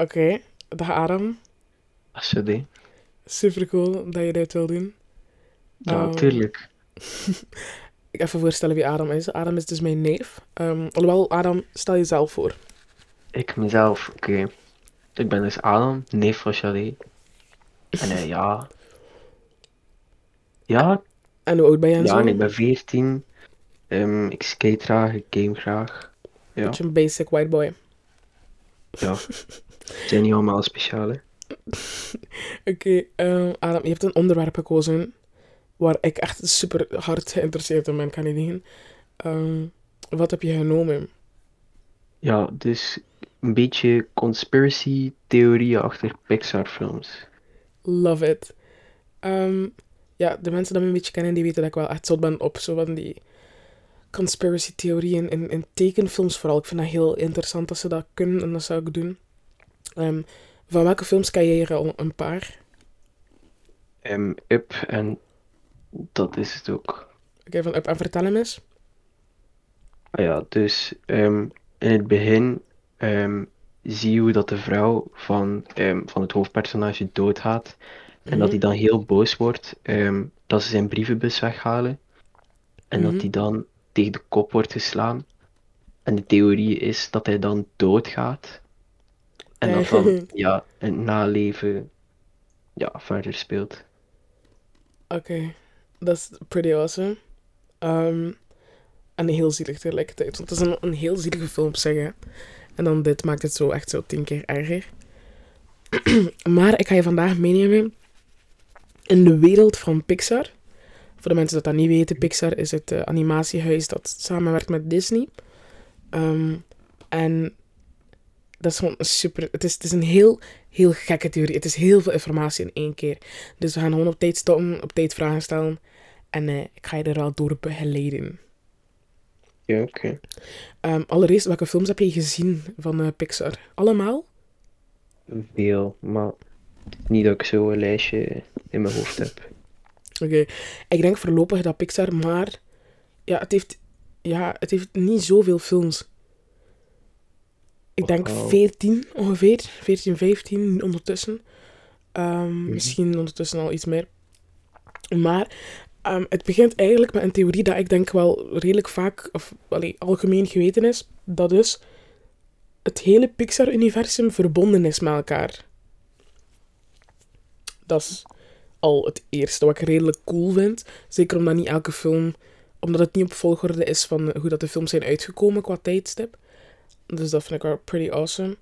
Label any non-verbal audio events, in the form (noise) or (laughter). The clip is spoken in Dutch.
Oké, dag Adam. Alsjeblieft. Super cool dat je dit wil doen. Ja, Ehm, tuurlijk. (laughs) Ik even voorstellen wie Adam is. Adam is dus mijn neef. Ehm alhoewel, Adam, stel jezelf voor. Ik mezelf, oké. Ik ben dus Adam, neef van Chalet. En eh, ja. (laughs) Ja, En hoe oud ben en ja, zo? en ik ben 14. Ehm, ik skate graag, ik game graag. Ja, Beetje een basic white boy. ja. (laughs) Zijn niet allemaal speciaal, hè? (laughs) Oké, ehm, Adam, je hebt een onderwerp gekozen waar ik echt super hard geïnteresseerd in ben, kan je niet Ehm Wat heb je genomen? Ja, dus een beetje conspiracy theorieën achter Pixar films. Love it. Ehm, ja, de mensen die me een beetje kennen, die weten dat ik wel echt zot ben op zo van die conspiracy theorieën in, in tekenfilms vooral. Ik vind dat heel interessant dat ze dat kunnen en dat zou ik doen. Ehm, van welke films er al een paar? Ehm, Up en dat is het ook. Oké, van Up en vertel hem eens. Ah ja, dus ehm, in het begin zie je hoe dat de vrouw van, van het hoofdpersonage doodgaat. En dat Mhm. hij dan heel boos wordt dat ze zijn brievenbus weghalen. En Mhm. dat hij dan tegen de kop wordt geslaan. En de theorie is dat hij dan doodgaat. En dat dan (laughs) ja, een naleven ja, verder speelt. Oké, dat is pretty awesome. Ehm, en heel zielig tegelijkertijd. Want het is een, een heel zielige film op zich, hè. En dan dit maakt het zo echt zo tien keer erger. (clears throat) maar ik ga je vandaag meenemen in de wereld van Pixar. Voor de mensen dat dat niet weten, Pixar is het eh, animatiehuis dat samenwerkt met Disney. Ehm, en dat is gewoon een super... Het is, het is een heel, heel gekke theorie. Het is heel veel informatie in één keer. Dus we gaan gewoon op tijd stoppen, op tijd vragen stellen. En eh, ik ga je er wel door begeleiden. Ja, oké. Ehm, allereerst, welke films heb je gezien van eh, Pixar? Allemaal? Veel, maar niet dat ik zo een lijstje in mijn hoofd heb. Oké. Ik denk voorlopig dat Pixar maar... Ja, het heeft, ja, het heeft niet zoveel films. Ik denk Wauw. 14 ongeveer. 14, 15 ondertussen. Ehm, Misschien ondertussen al iets meer. Maar ehm, het begint eigenlijk met een theorie dat ik denk wel redelijk vaak, of allee, algemeen geweten is. Dat dus het hele Pixar-universum verbonden is met elkaar. Dat is al het eerste wat ik redelijk cool vind. Zeker omdat niet elke film, omdat het niet op volgorde is van hoe dat de films zijn uitgekomen qua tijdstip. Dus dat vind ik wel pretty awesome.